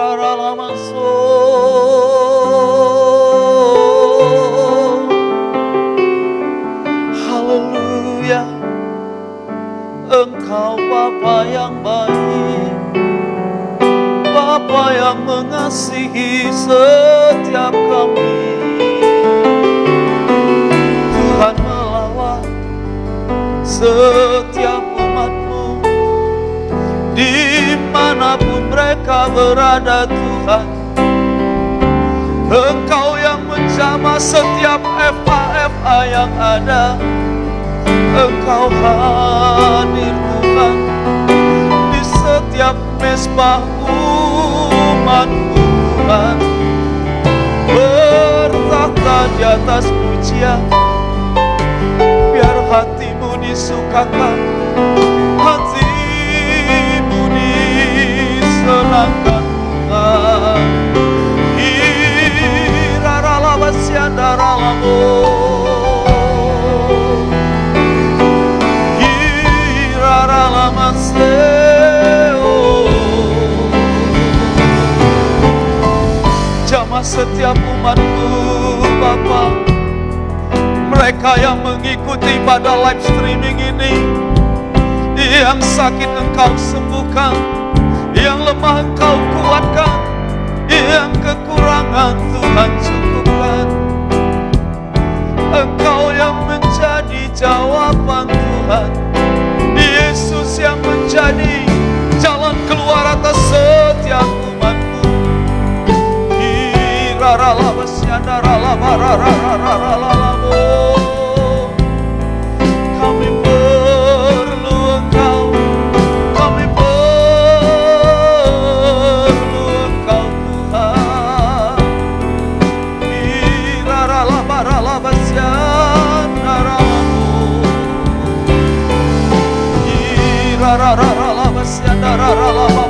Haleluya berada Tuhan. Engkau yang menjamah setiap FA-FA yang ada. Engkau hadir Tuhan Di setiap mesbah umatmu Tuhan. Bertata di atas pujian. Biar hatimu disukakan Hatimu disenangkan setiap umatmu Bapa. Mereka yang mengikuti pada live streaming ini Yang sakit engkau sembuhkan Yang lemah engkau kuatkan Yang kekurangan Tuhan cukupkan. Engkau yang menjadi jawaban Tuhan Yesus yang menjadi Kami perlu Engkau Kami perlu Engkau Tuhan Iraralabaralabasyandaralamu. Irarararalabasyandararalababababababa.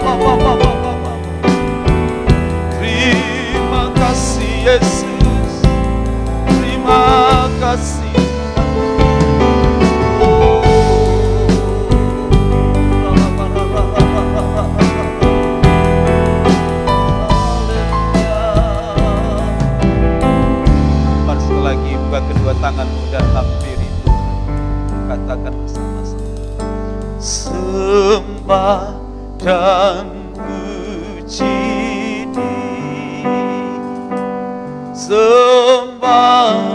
Dan hampiri Tuhan. Katakan bersama-sama. Sembah dan puji. Sembah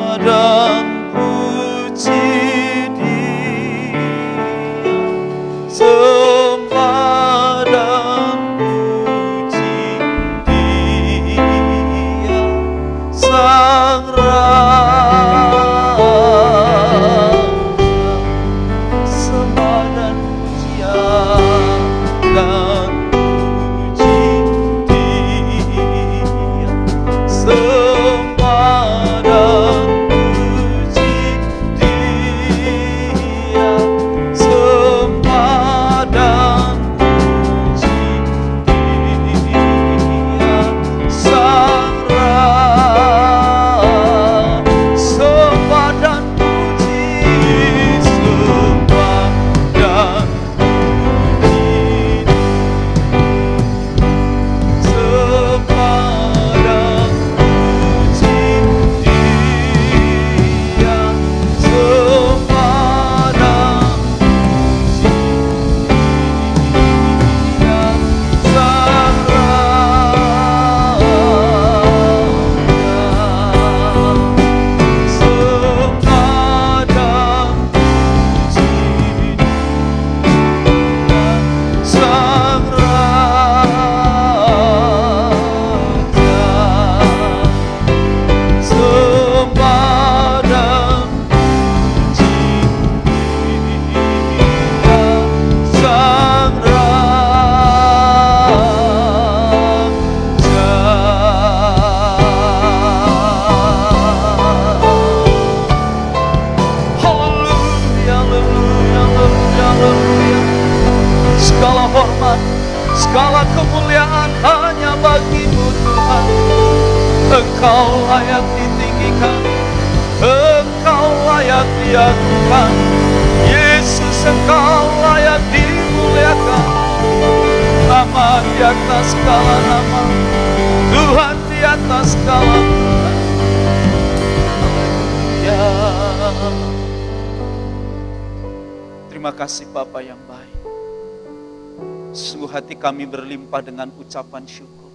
Sungguh hati kami berlimpah dengan ucapan syukur.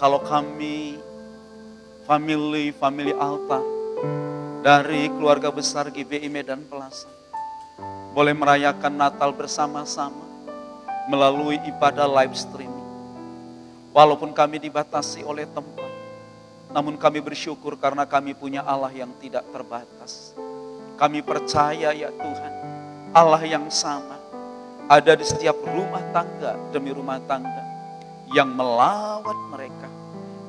Kalau kami family family Alta dari keluarga besar GBI Medan Plaza boleh merayakan Natal bersama-sama melalui ibadah live streaming. Walaupun kami dibatasi oleh tempat, namun kami bersyukur karena kami punya Allah yang tidak terbatas. Kami percaya ya Tuhan, Allah yang sama ada di setiap rumah tangga demi rumah tangga yang melawat mereka,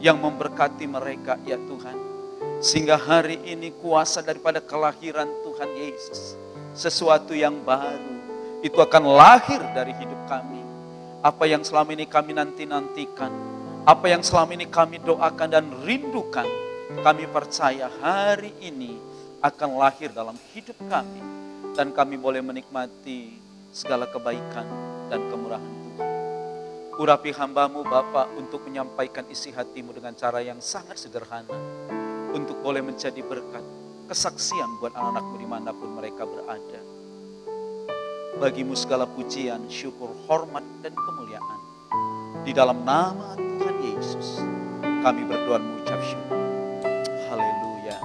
yang memberkati mereka ya Tuhan. Sehingga hari ini kuasa daripada kelahiran Tuhan Yesus, sesuatu yang baru, itu akan lahir dari hidup kami. Apa yang selama ini kami nanti-nantikan, apa yang selama ini kami doakan dan rindukan, kami percaya hari ini akan lahir dalam hidup kami. Dan kami boleh menikmati segala kebaikan dan kemurahan Tuhan. Urapi hambamu Bapak untuk menyampaikan isi hatimu dengan cara yang sangat sederhana. Untuk boleh menjadi berkat, kesaksian buat anak-anakmu di mana pun mereka berada Bagimu segala pujian, syukur, hormat, dan kemuliaan. Di dalam nama Tuhan Yesus, kami berdoa mengucap syukur. Haleluya.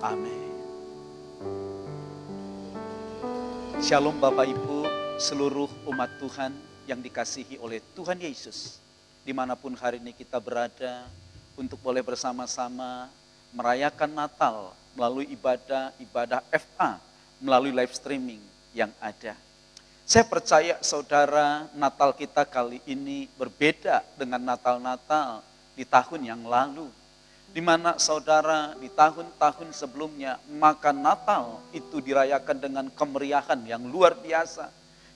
Amin. Shalom Bapak Ibu, seluruh umat Tuhan yang dikasihi oleh Tuhan Yesus. Di mana pun hari ini kita berada, untuk boleh bersama-sama merayakan Natal melalui ibadah-ibadah FA, melalui live streaming yang ada. Saya percaya saudara Natal kita kali ini berbeda dengan Natal-Natal di tahun yang lalu. Di mana saudara di tahun-tahun sebelumnya maka Natal itu dirayakan dengan kemeriahan yang luar biasa.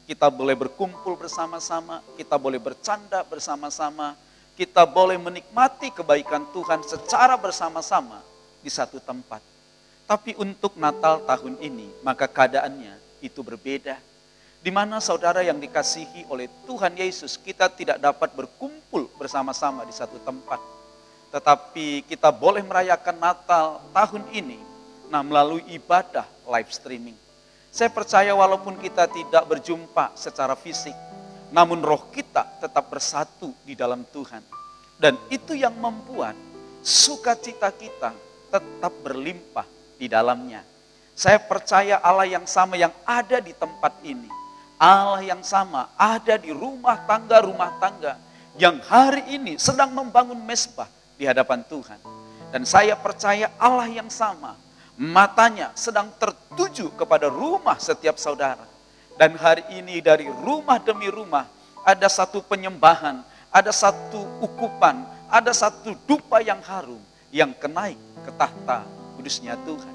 Kita boleh berkumpul bersama-sama, kita boleh bercanda bersama-sama, kita boleh menikmati kebaikan Tuhan secara bersama-sama di satu tempat. Tapi untuk Natal tahun ini, maka keadaannya itu berbeda. Di mana saudara yang dikasihi oleh Tuhan Yesus, kita tidak dapat berkumpul bersama-sama di satu tempat. Tetapi kita boleh merayakan Natal tahun ini, nah melalui ibadah live streaming. Saya percaya walaupun kita tidak berjumpa secara fisik, namun roh kita tetap bersatu di dalam Tuhan. Dan itu yang membuat sukacita kita tetap berlimpah di dalamnya. Saya percaya Allah yang sama yang ada di tempat ini. Allah yang sama ada di rumah tangga-rumah tangga yang hari ini sedang membangun mesbah di hadapan Tuhan. Dan saya percaya Allah yang sama matanya sedang tertuju kepada rumah setiap saudara. Dan hari ini dari rumah demi rumah ada satu penyembahan, ada satu ukupan, ada satu dupa yang harum yang kenaik ke tahta kudusnya Tuhan.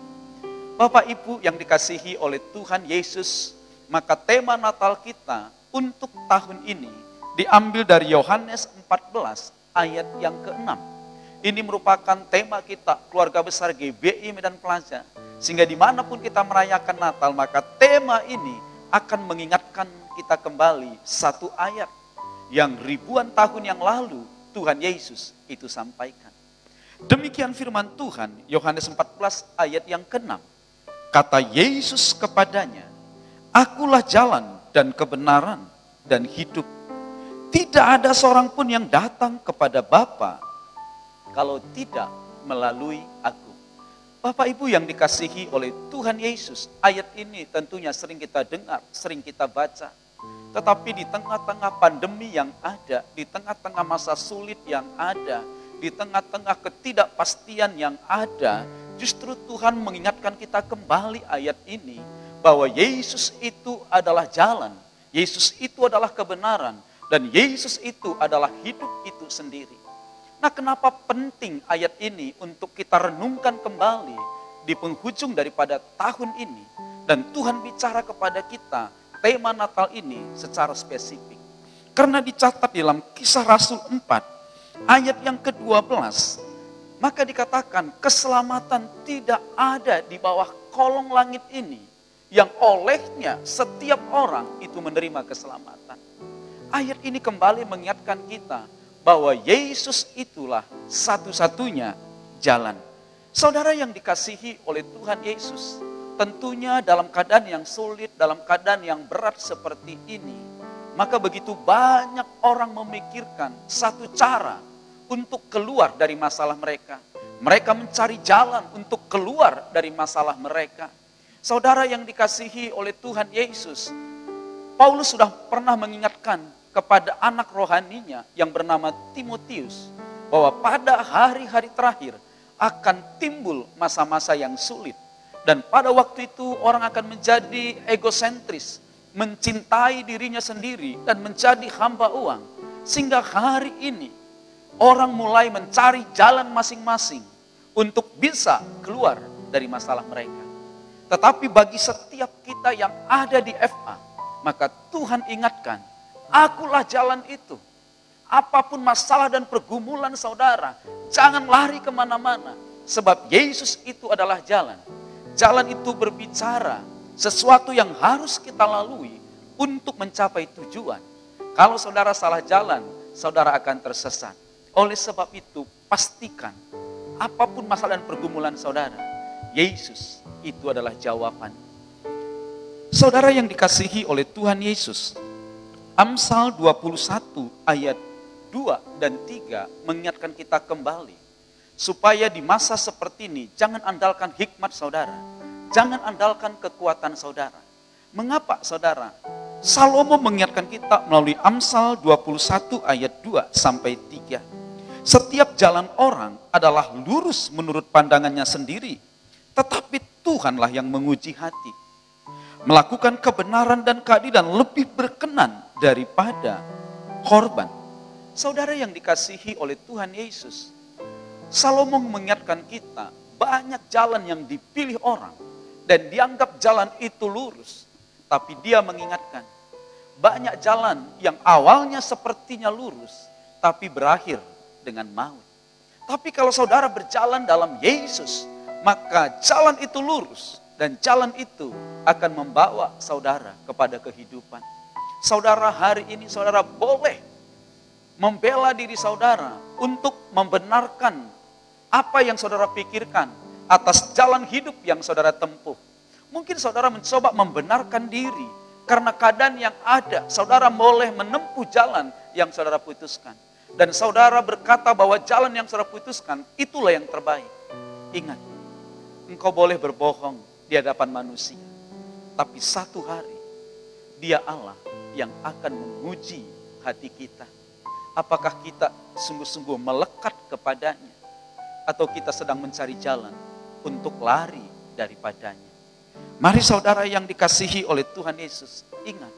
Bapak Ibu yang dikasihi oleh Tuhan Yesus, maka tema Natal kita untuk tahun ini diambil dari Yohanes 14 ayat yang ke-6. Ini merupakan tema kita keluarga besar GBI Medan Plaza. Sehingga di mana pun kita merayakan Natal, maka tema ini akan mengingatkan kita kembali satu ayat yang ribuan tahun yang lalu Tuhan Yesus itu sampaikan. Demikian firman Tuhan, Yohanes 14 ayat yang ke-6. Kata Yesus kepadanya, Akulah jalan dan kebenaran dan hidup. Tidak ada seorang pun yang datang kepada Bapa kalau tidak melalui aku. Bapak Ibu yang dikasihi oleh Tuhan Yesus, ayat ini tentunya sering kita dengar, sering kita baca. Tetapi di tengah-tengah pandemi yang ada, di tengah-tengah masa sulit yang ada, di tengah-tengah ketidakpastian yang ada, Justru Tuhan mengingatkan kita kembali ayat ini bahwa Yesus itu adalah jalan, Yesus itu adalah kebenaran, dan Yesus itu adalah hidup itu sendiri. Nah, kenapa penting ayat ini untuk kita renungkan kembali di penghujung daripada tahun ini dan Tuhan bicara kepada kita tema Natal ini secara spesifik. Karena dicatat dalam kisah Rasul 4 ayat yang ke-12 maka dikatakan keselamatan tidak ada di bawah kolong langit ini yang olehnya setiap orang itu menerima keselamatan. ayat ini kembali mengingatkan kita bahwa Yesus itulah satu-satunya jalan. Saudara yang dikasihi oleh Tuhan Yesus, tentunya dalam keadaan yang sulit, dalam keadaan yang berat seperti ini, maka begitu banyak orang memikirkan satu cara untuk keluar dari masalah mereka. Mereka mencari jalan untuk keluar dari masalah mereka. Saudara yang dikasihi oleh Tuhan Yesus, Paulus sudah pernah mengingatkan kepada anak rohaninya yang bernama Timotius bahwa pada hari-hari terakhir akan timbul masa-masa yang sulit dan pada waktu itu orang akan menjadi egosentris, mencintai dirinya sendiri dan menjadi hamba uang. Sehingga hari ini orang mulai mencari jalan masing-masing untuk bisa keluar dari masalah mereka. Tetapi bagi setiap kita yang ada di FA, maka Tuhan ingatkan, akulah jalan itu. Apa pun masalah dan pergumulan saudara, jangan lari ke mana-mana. Sebab Yesus itu adalah jalan. Jalan itu berbicara sesuatu yang harus kita lalui untuk mencapai tujuan. Kalau saudara salah jalan, saudara akan tersesat. Oleh sebab itu, pastikan apa pun masalah dan pergumulan saudara, Yesus itu adalah jawaban. Saudara yang dikasihi oleh Tuhan Yesus, Amsal 21 ayat 2 dan 3 mengingatkan kita kembali supaya di masa seperti ini jangan andalkan hikmat saudara, jangan andalkan kekuatan saudara. Mengapa saudara? Salomo mengingatkan kita melalui Amsal 21 ayat 2 sampai 3. Setiap jalan orang adalah lurus menurut pandangannya sendiri, tetapi Tuhanlah yang menguji hati. Melakukan kebenaran dan keadilan lebih berkenan daripada korban. Saudara yang dikasihi oleh Tuhan Yesus, Salomo mengingatkan kita banyak jalan yang dipilih orang dan dianggap jalan itu lurus. Tapi dia mengingatkan, banyak jalan yang awalnya sepertinya lurus, tapi berakhir dengan maut. Tapi kalau saudara berjalan dalam Yesus, maka jalan itu lurus dan jalan itu akan membawa saudara kepada kehidupan. Saudara hari ini saudara boleh membela diri saudara untuk membenarkan apa yang saudara pikirkan atas jalan hidup yang saudara tempuh. Mungkin saudara mencoba membenarkan diri karena keadaan yang ada. Saudara boleh menempuh jalan yang saudara putuskan. Dan saudara berkata bahwa jalan yang saudara putuskan itulah yang terbaik. Ingat, engkau boleh berbohong di hadapan manusia. Tapi satu hari, dia Allah yang akan menguji hati kita. Apakah kita sungguh-sungguh melekat kepadanya? Atau kita sedang mencari jalan untuk lari daripadanya? Mari saudara yang dikasihi oleh Tuhan Yesus, ingat,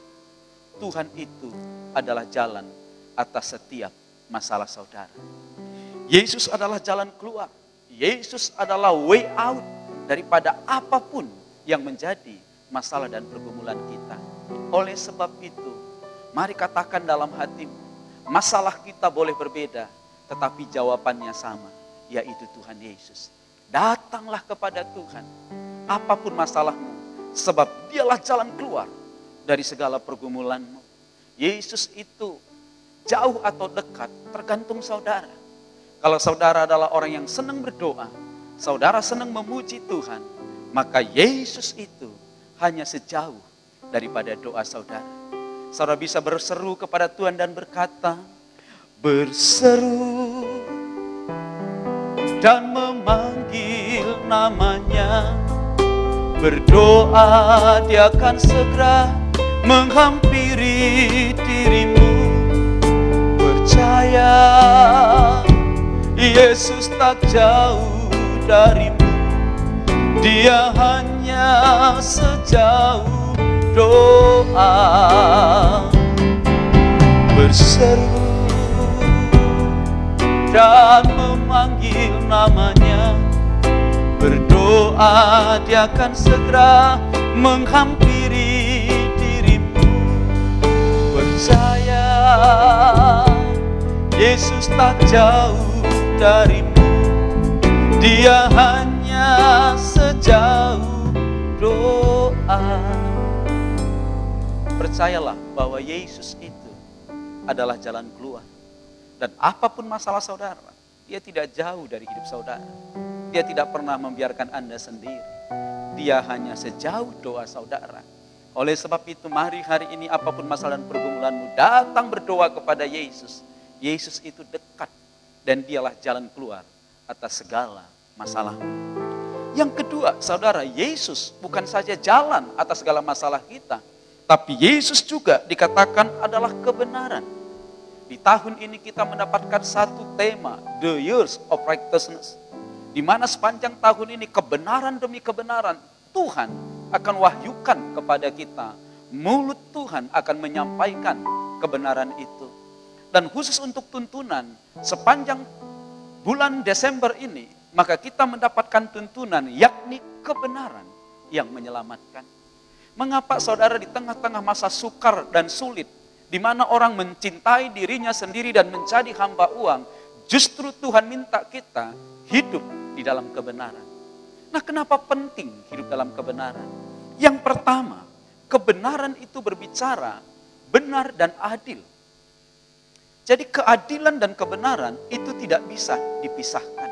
Tuhan itu adalah jalan atas setiap masalah saudara. Yesus adalah jalan keluar. Yesus adalah way out daripada apa pun yang menjadi masalah dan pergumulan kita. Oleh sebab itu, mari katakan dalam hatimu, masalah kita boleh berbeda, tetapi jawabannya sama, yaitu Tuhan Yesus. Datanglah kepada Tuhan, apa pun masalahmu, sebab dialah jalan keluar dari segala pergumulanmu. Yesus itu jauh atau dekat tergantung saudara. Kalau saudara adalah orang yang senang berdoa, saudara senang memuji Tuhan, maka Yesus itu hanya sejauh daripada doa saudara. Saudara bisa berseru kepada Tuhan dan berkata, berseru dan memanggil namanya. Berdoa dia akan segera menghampiri dirimu. Percaya Yesus tak jauh darimu Dia hanya sejauh doa. Berseru dan memanggil namanya. Berdoa dia akan segera menghampiri dirimu. Percaya Yesus tak jauh darimu Dia hanya sejauh doa Percayalah bahwa Yesus itu adalah jalan keluar. Dan apa pun masalah saudara, dia tidak jauh dari hidup saudara. Dia tidak pernah membiarkan Anda sendiri. Dia hanya sejauh doa saudara. Oleh sebab itu mari hari ini apa pun masalah dan pergumulanmu datang berdoa kepada Yesus. Yesus itu dekat dan dialah jalan keluar atas segala masalah. Yang kedua, saudara, Yesus bukan saja jalan atas segala masalah kita, tapi Yesus juga dikatakan adalah kebenaran. Di tahun ini kita mendapatkan satu tema, the years of righteousness. Di mana sepanjang tahun ini kebenaran demi kebenaran Tuhan akan wahyukan kepada kita. Mulut Tuhan akan menyampaikan kebenaran itu. Dan khusus untuk tuntunan, sepanjang bulan Desember ini, maka kita mendapatkan tuntunan yakni kebenaran yang menyelamatkan. Mengapa saudara di tengah-tengah masa sukar dan sulit di mana orang mencintai dirinya sendiri dan menjadi hamba uang, justru Tuhan minta kita hidup di dalam kebenaran. Nah, kenapa penting hidup dalam kebenaran? Yang pertama, kebenaran itu berbicara benar dan adil. Jadi keadilan dan kebenaran itu tidak bisa dipisahkan.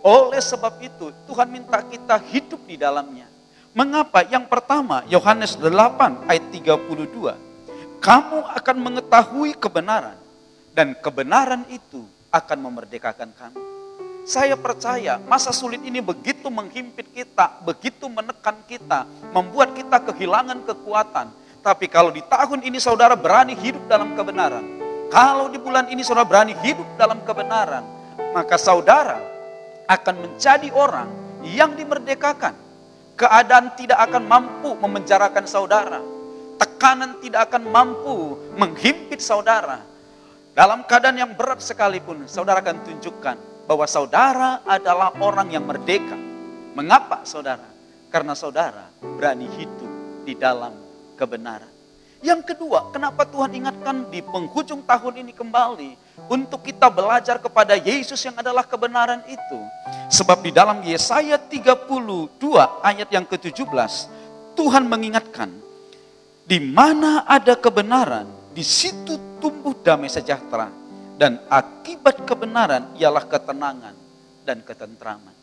Oleh sebab itu, Tuhan minta kita hidup di dalamnya. Mengapa? Yang pertama, Yohanes 8 ayat 32 kamu akan mengetahui kebenaran dan kebenaran itu akan memerdekakan kamu. Saya percaya masa sulit ini begitu menghimpit kita, begitu menekan kita, membuat kita kehilangan kekuatan. Tapi kalau di tahun ini saudara berani hidup dalam kebenaran, kalau di bulan ini saudara berani hidup dalam kebenaran, maka saudara akan menjadi orang yang dimerdekakan. Keadaan tidak akan mampu memenjarakan saudara tekanan tidak akan mampu menghimpit saudara. Dalam keadaan yang berat sekalipun, saudara akan tunjukkan bahwa saudara adalah orang yang merdeka. Mengapa saudara? Karena saudara berani hidup di dalam kebenaran. Yang kedua, kenapa Tuhan ingatkan di penghujung tahun ini kembali untuk kita belajar kepada Yesus yang adalah kebenaran itu. Sebab di dalam Yesaya 32 ayat yang ke-17, Tuhan mengingatkan di mana ada kebenaran, di situ tumbuh damai sejahtera. Dan akibat kebenaran ialah ketenangan dan ketentraman.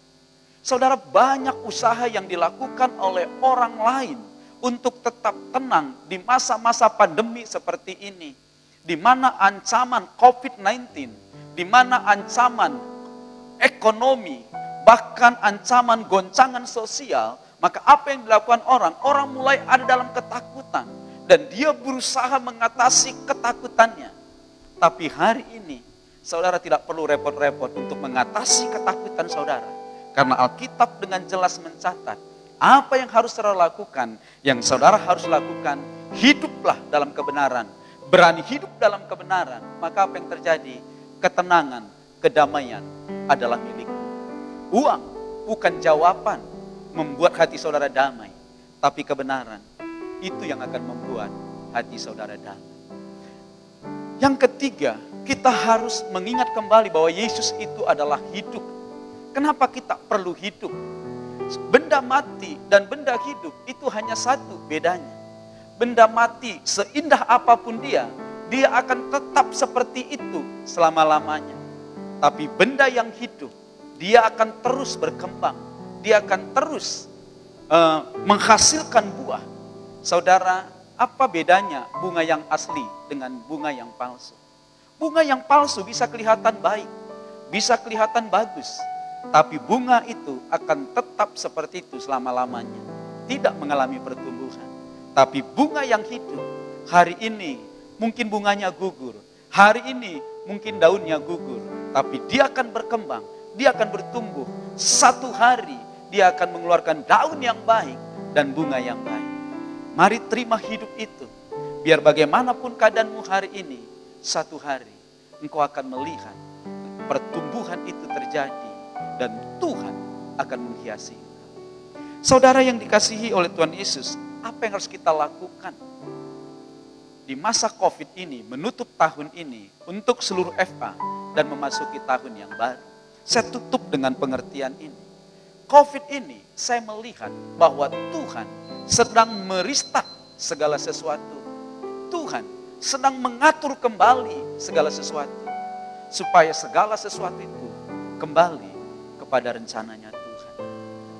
Saudara, banyak usaha yang dilakukan oleh orang lain untuk tetap tenang di masa-masa pandemi seperti ini. Di mana ancaman COVID-19, di mana ancaman ekonomi, bahkan ancaman goncangan sosial, maka apa yang dilakukan orang? Orang mulai ada dalam ketakutan. Dan dia berusaha mengatasi ketakutannya. Tapi hari ini, saudara tidak perlu repot-repot untuk mengatasi ketakutan saudara. Karena Alkitab dengan jelas mencatat, apa yang harus saudara lakukan, yang saudara harus lakukan, hiduplah dalam kebenaran. Berani hidup dalam kebenaran, maka apa yang terjadi? Ketenangan, kedamaian adalah milikmu. Uang bukan jawaban membuat hati saudara damai, tapi kebenaran itu yang akan membuat hati saudara damai. Yang ketiga, kita harus mengingat kembali bahwa Yesus itu adalah hidup. Kenapa kita perlu hidup? Benda mati dan benda hidup itu hanya satu bedanya. Benda mati seindah apa pun dia, dia akan tetap seperti itu selama-lamanya. Tapi benda yang hidup, dia akan terus berkembang dia akan terus uh, menghasilkan buah. Saudara, apa bedanya bunga yang asli dengan bunga yang palsu? Bunga yang palsu bisa kelihatan baik, bisa kelihatan bagus, tapi bunga itu akan tetap seperti itu selama-lamanya, tidak mengalami pertumbuhan. Tapi bunga yang hidup, hari ini mungkin bunganya gugur, hari ini mungkin daunnya gugur, tapi dia akan berkembang, dia akan bertumbuh. Satu hari dia akan mengeluarkan daun yang baik dan bunga yang baik. Mari terima hidup itu. Biar bagaimanapun keadaanmu hari ini, satu hari engkau akan melihat pertumbuhan itu terjadi dan Tuhan akan menghiasi Saudara yang dikasihi oleh Tuhan Yesus, apa yang harus kita lakukan di masa COVID ini, menutup tahun ini untuk seluruh FA dan memasuki tahun yang baru? Saya tutup dengan pengertian ini. COVID ini saya melihat bahwa Tuhan sedang meristak segala sesuatu. Tuhan sedang mengatur kembali segala sesuatu. Supaya segala sesuatu itu kembali kepada rencananya Tuhan.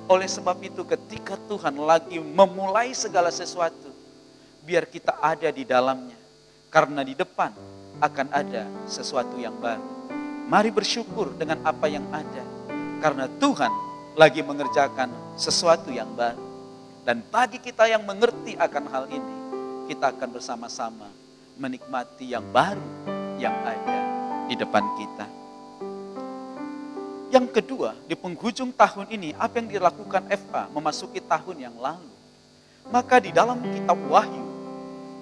Oleh sebab itu ketika Tuhan lagi memulai segala sesuatu, biar kita ada di dalamnya. Karena di depan akan ada sesuatu yang baru. Mari bersyukur dengan apa yang ada. Karena Tuhan lagi mengerjakan sesuatu yang baru. Dan bagi kita yang mengerti akan hal ini, kita akan bersama-sama menikmati yang baru yang ada di depan kita. Yang kedua, di penghujung tahun ini, apa yang dilakukan FA memasuki tahun yang lalu. Maka di dalam kitab Wahyu,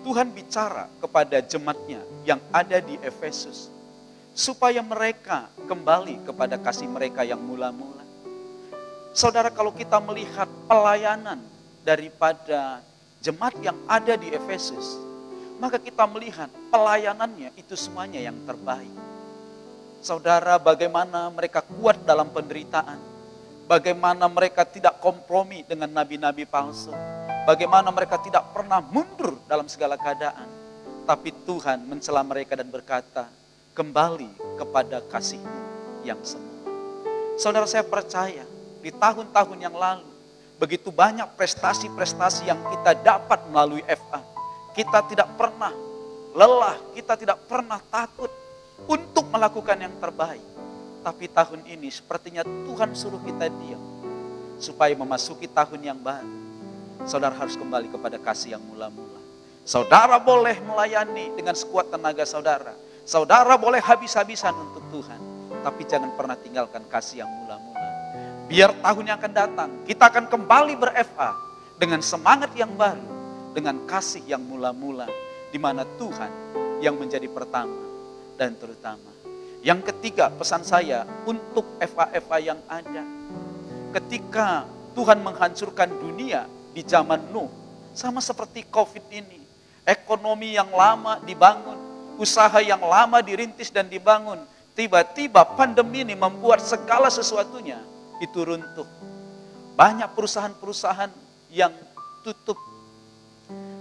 Tuhan bicara kepada jemaatnya yang ada di Efesus. Supaya mereka kembali kepada kasih mereka yang mula-mula Saudara kalau kita melihat pelayanan daripada jemaat yang ada di Efesus, maka kita melihat pelayanannya itu semuanya yang terbaik. Saudara, bagaimana mereka kuat dalam penderitaan, bagaimana mereka tidak kompromi dengan nabi-nabi palsu, bagaimana mereka tidak pernah mundur dalam segala keadaan, tapi Tuhan mencela mereka dan berkata, kembali kepada kasihmu yang semua. Saudara saya percaya, di tahun-tahun yang lalu. Begitu banyak prestasi-prestasi yang kita dapat melalui FA. Kita tidak pernah lelah, kita tidak pernah takut untuk melakukan yang terbaik. Tapi tahun ini sepertinya Tuhan suruh kita diam. Supaya memasuki tahun yang baru. Saudara harus kembali kepada kasih yang mula-mula. Saudara boleh melayani dengan sekuat tenaga saudara. Saudara boleh habis-habisan untuk Tuhan. Tapi jangan pernah tinggalkan kasih yang mula-mula. Biar tahun yang akan datang, kita akan kembali ber-FA dengan semangat yang baru, dengan kasih yang mula-mula, di mana Tuhan yang menjadi pertama dan terutama. Yang ketiga, pesan saya untuk FA-FA yang ada. Ketika Tuhan menghancurkan dunia di zaman Nuh, sama seperti COVID ini, ekonomi yang lama dibangun, usaha yang lama dirintis dan dibangun, tiba-tiba pandemi ini membuat segala sesuatunya itu runtuh. Banyak perusahaan-perusahaan yang tutup.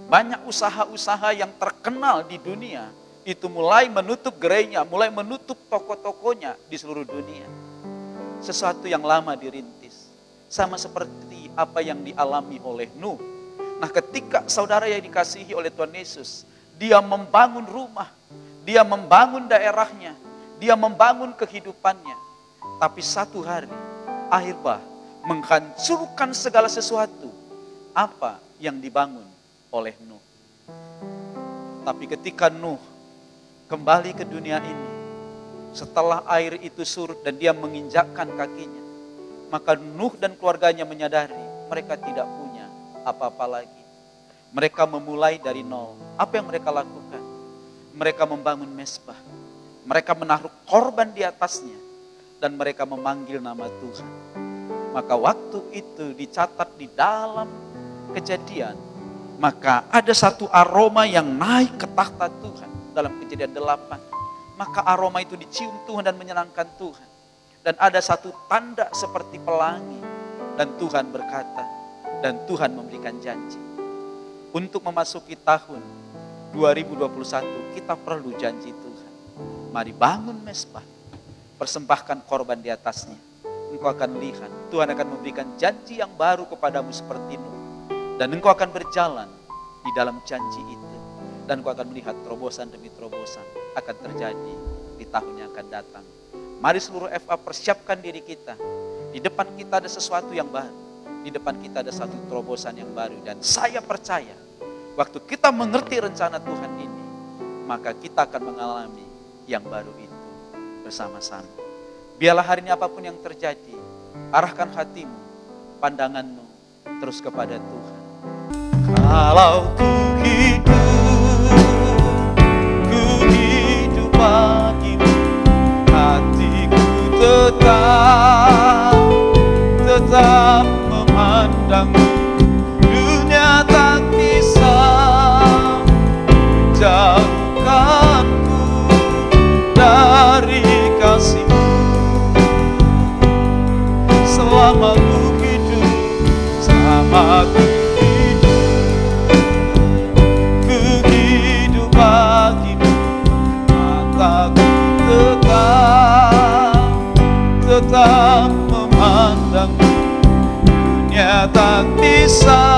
Banyak usaha-usaha yang terkenal di dunia itu mulai menutup gerainya, mulai menutup toko-tokonya di seluruh dunia. Sesuatu yang lama dirintis. Sama seperti apa yang dialami oleh Nuh. Nah ketika saudara yang dikasihi oleh Tuhan Yesus, dia membangun rumah, dia membangun daerahnya, dia membangun kehidupannya. Tapi satu hari akhir bah menghancurkan segala sesuatu apa yang dibangun oleh Nuh. Tapi ketika Nuh kembali ke dunia ini, setelah air itu surut dan dia menginjakkan kakinya, maka Nuh dan keluarganya menyadari mereka tidak punya apa-apa lagi. Mereka memulai dari nol. Apa yang mereka lakukan? Mereka membangun mesbah. Mereka menaruh korban di atasnya dan mereka memanggil nama Tuhan. Maka waktu itu dicatat di dalam kejadian, maka ada satu aroma yang naik ke tahta Tuhan dalam kejadian delapan. Maka aroma itu dicium Tuhan dan menyenangkan Tuhan. Dan ada satu tanda seperti pelangi. Dan Tuhan berkata, dan Tuhan memberikan janji. Untuk memasuki tahun 2021, kita perlu janji Tuhan. Mari bangun mesbah persembahkan korban di atasnya. Engkau akan lihat, Tuhan akan memberikan janji yang baru kepadamu seperti Nuh. Dan engkau akan berjalan di dalam janji itu. Dan engkau akan melihat terobosan demi terobosan akan terjadi di tahun yang akan datang. Mari seluruh FA persiapkan diri kita. Di depan kita ada sesuatu yang baru. Di depan kita ada satu terobosan yang baru. Dan saya percaya, waktu kita mengerti rencana Tuhan ini, maka kita akan mengalami yang baru itu bersama-sama. Biarlah hari ini apa pun yang terjadi, arahkan hatimu, pandanganmu terus kepada Tuhan. Kalau hidup, tetap, tetap memandangmu. Tak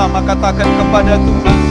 bersama-sama katakan kepada Tuhan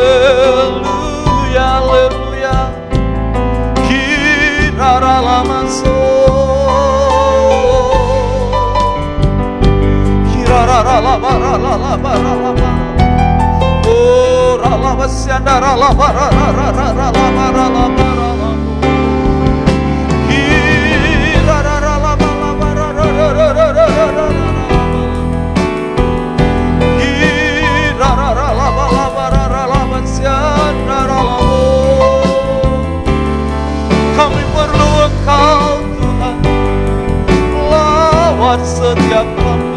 Hallelujah, hallelujah. Kiraralamaso. Kiraralabaralalabaralalaba. Oh, ralavasyanda ralabararararalabaralaba. Kami perlu Engkau Tuhan. Lawat setiap kami.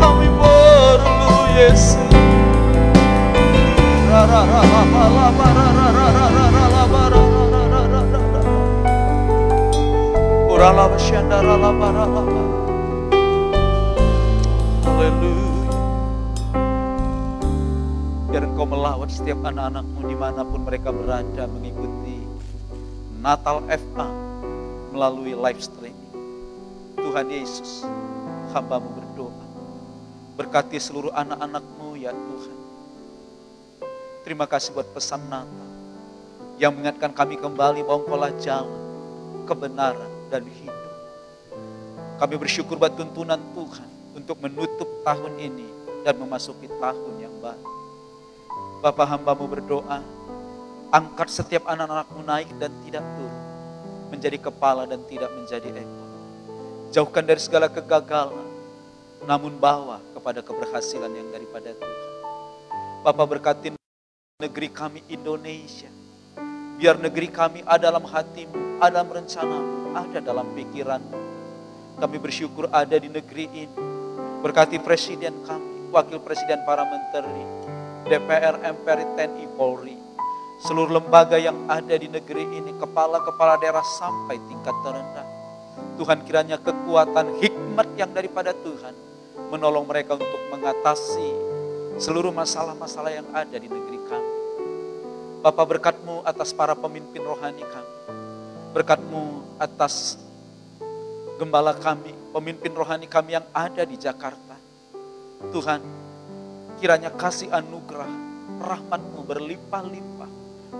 Kami perlu Yesus Haleluya. Biar engkau melawat setiap anak-anakmu di mana pun mereka berada mengikuti Natal FA melalui live streaming. Tuhan Yesus, hambamu berdoa. Berkati seluruh anak-anakmu ya Tuhan. Terima kasih buat pesan Natal yang mengingatkan kami kembali bahwa engkaulah jalan, kebenaran, dan hidup. Kami bersyukur buat tuntunan Tuhan untuk menutup tahun ini dan memasuki tahun yang baru. Bapak hambamu berdoa, angkat setiap anak-anakmu naik dan tidak turun, menjadi kepala dan tidak menjadi ekor. Jauhkan dari segala kegagalan, namun bawa kepada keberhasilan yang daripada Tuhan. Bapak berkatin negeri kami Indonesia. Biar negeri kami ada dalam hatimu, ada dalam rencanamu, ada dalam pikiranmu. Kami bersyukur ada di negeri ini. Berkati presiden kami, wakil presiden para menteri, DPR, MPR, TNI, Polri, seluruh lembaga yang ada di negeri ini, kepala-kepala daerah sampai tingkat terendah. Tuhan kiranya kekuatan hikmat yang daripada Tuhan menolong mereka untuk mengatasi seluruh masalah-masalah yang ada di negeri kami. Bapak berkatmu atas para pemimpin rohani kami. Berkatmu atas gembala kami, pemimpin rohani kami yang ada di Jakarta. Tuhan, kiranya kasih anugerah, rahmatmu berlimpah-limpah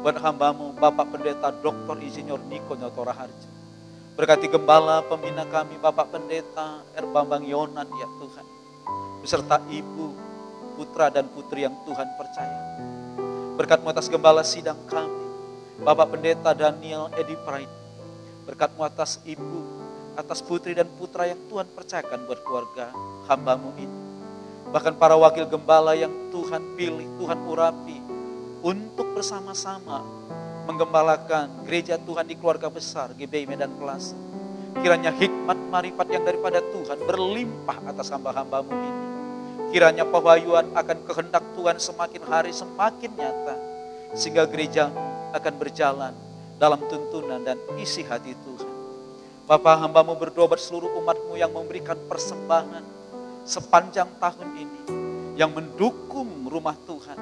buat hambamu Bapak Pendeta Dr. Insinyur Niko Nyotora Harjo. Berkati gembala pembina kami Bapak Pendeta Erbambang Yonan ya Tuhan. Beserta ibu, putra dan putri yang Tuhan percaya. Berkatmu atas gembala sidang kami, Bapak Pendeta Daniel Edi Pride. Berkatmu atas ibu, atas putri dan putra yang Tuhan percayakan buat keluarga hambamu ini. Bahkan para wakil gembala yang Tuhan pilih, Tuhan urapi untuk bersama-sama menggembalakan gereja Tuhan di keluarga besar GBI Medan Plaza. Kiranya hikmat marifat yang daripada Tuhan berlimpah atas hamba-hambamu ini. Kiranya pewahyuan akan kehendak Tuhan semakin hari semakin nyata. Sehingga gereja akan berjalan dalam tuntunan dan isi hati Tuhan. Bapak hambamu berdoa buat seluruh umatmu yang memberikan persembahan sepanjang tahun ini. Yang mendukung rumah Tuhan.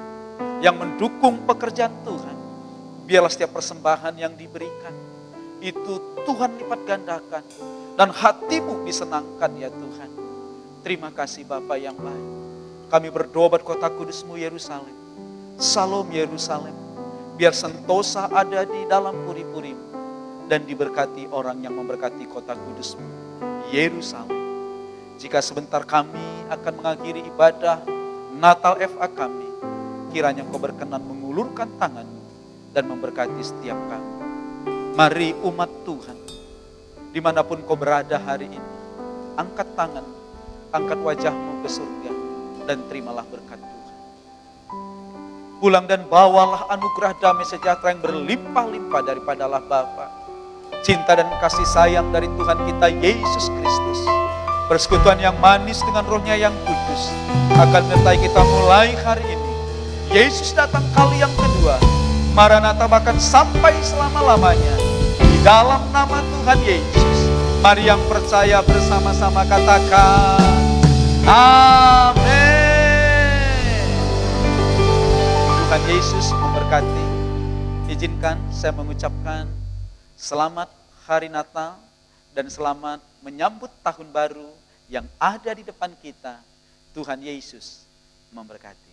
Yang mendukung pekerjaan Tuhan. Biarlah setiap persembahan yang diberikan. Itu Tuhan lipat gandakan. Dan hatimu disenangkan ya Tuhan. Terima kasih Bapak yang baik. Kami berdoa buat kota kudusmu Yerusalem. Salam Yerusalem. Biar sentosa ada di dalam puri-purimu. Dan diberkati orang yang memberkati kota kudusmu. Yerusalem. Jika sebentar kami akan mengakhiri ibadah Natal FA kami. Kiranya kau berkenan mengulurkan tanganmu dan memberkati setiap kami. Mari umat Tuhan, di mana pun kau berada hari ini, angkat tangan, angkat wajahmu ke surga, dan terimalah berkat Tuhan. Pulang dan bawalah anugerah damai sejahtera yang berlimpah-limpah daripada Allah Bapa. Cinta dan kasih sayang dari Tuhan kita Yesus Kristus. Persekutuan yang manis dengan rohnya yang kudus. Akan menyertai kita mulai hari ini. Yesus datang kali yang kedua. Maranatha bahkan sampai selama-lamanya. Di dalam nama Tuhan Yesus. Mari yang percaya bersama-sama katakan. Amin. Tuhan Yesus memberkati. Izinkan saya mengucapkan selamat hari Natal dan selamat menyambut tahun baru yang ada di depan kita. Tuhan Yesus memberkati.